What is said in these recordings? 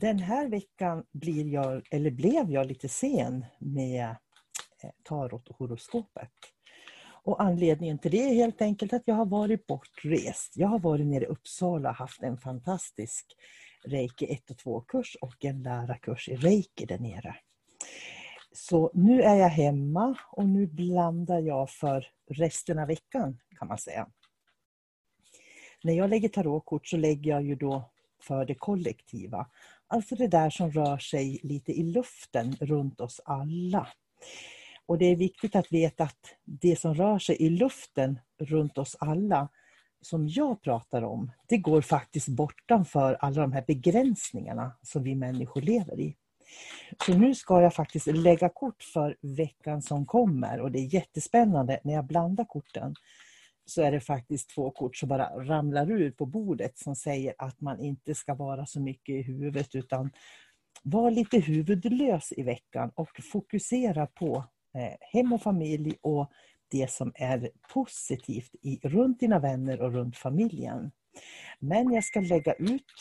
Den här veckan blir jag, eller blev jag lite sen med eh, tarot och horoskopet. Och anledningen till det är helt enkelt att jag har varit bortrest. Jag har varit nere i Uppsala och haft en fantastisk reiki 1 och 2-kurs och en lärarkurs i reiki där nere. Så nu är jag hemma och nu blandar jag för resten av veckan kan man säga. När jag lägger tarotkort så lägger jag ju då för det kollektiva. Alltså det där som rör sig lite i luften runt oss alla. Och det är viktigt att veta att det som rör sig i luften runt oss alla, som jag pratar om, det går faktiskt bortanför alla de här begränsningarna som vi människor lever i. Så nu ska jag faktiskt lägga kort för veckan som kommer och det är jättespännande när jag blandar korten så är det faktiskt två kort som bara ramlar ur på bordet som säger att man inte ska vara så mycket i huvudet utan var lite huvudlös i veckan och fokusera på eh, hem och familj och det som är positivt i, runt dina vänner och runt familjen. Men jag ska lägga ut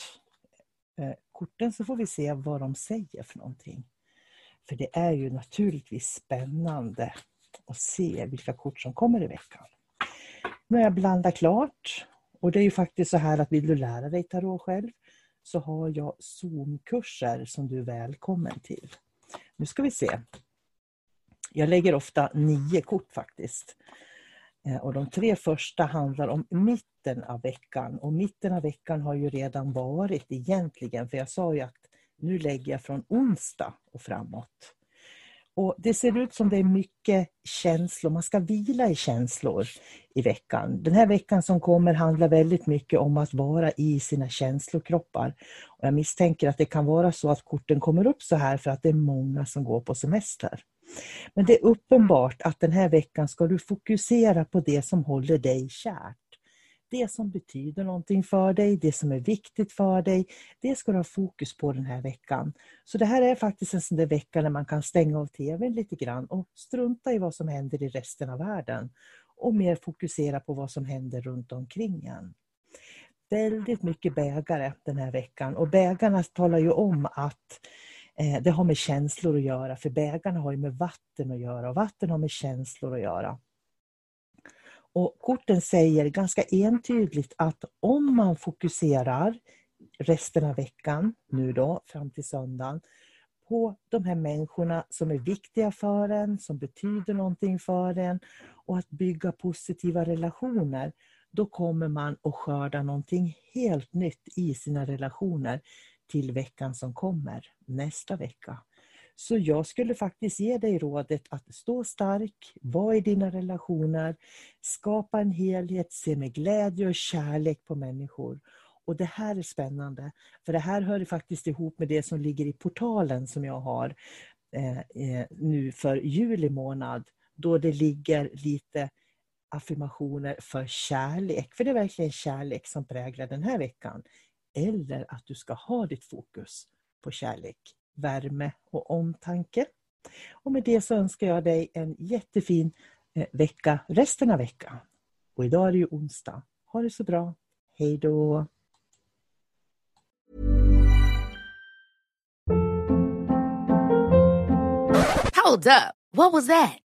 eh, korten så får vi se vad de säger för någonting. För det är ju naturligtvis spännande att se vilka kort som kommer i veckan. Nu har jag blandat klart. Och det är ju faktiskt så här att vill du lära dig tarot själv så har jag Zoom-kurser som du är välkommen till. Nu ska vi se. Jag lägger ofta nio kort faktiskt. Eh, och de tre första handlar om mitten av veckan. Och mitten av veckan har ju redan varit egentligen, för jag sa ju att nu lägger jag från onsdag och framåt. Och det ser ut som det är mycket känslor, man ska vila i känslor i veckan. Den här veckan som kommer handlar väldigt mycket om att vara i sina känslokroppar. Och jag misstänker att det kan vara så att korten kommer upp så här för att det är många som går på semester. Men det är uppenbart att den här veckan ska du fokusera på det som håller dig kär det som betyder någonting för dig, det som är viktigt för dig, det ska du ha fokus på den här veckan. Så det här är faktiskt en sån där vecka när man kan stänga av TVn lite grann och strunta i vad som händer i resten av världen och mer fokusera på vad som händer runt omkring en. Väldigt mycket bägare den här veckan och bägarna talar ju om att eh, det har med känslor att göra, för bägarna har ju med vatten att göra och vatten har med känslor att göra. Och korten säger ganska entydigt att om man fokuserar resten av veckan, nu då fram till söndagen, på de här människorna som är viktiga för en, som betyder någonting för en och att bygga positiva relationer, då kommer man att skörda någonting helt nytt i sina relationer till veckan som kommer, nästa vecka. Så jag skulle faktiskt ge dig rådet att stå stark, vara i dina relationer, skapa en helhet, se med glädje och kärlek på människor. Och det här är spännande, för det här hör faktiskt ihop med det som ligger i portalen som jag har eh, eh nu för juli månad, då det ligger lite affirmationer för kärlek. För det är verkligen kärlek som präglar den här veckan. Eller att du ska ha ditt fokus på kärlek värme och omtanke. Och med det så önskar jag dig en jättefin eh, vecka resten av veckan. Och idag är det ju onsdag. Ha det så bra. Hej då! Hold up. What was that?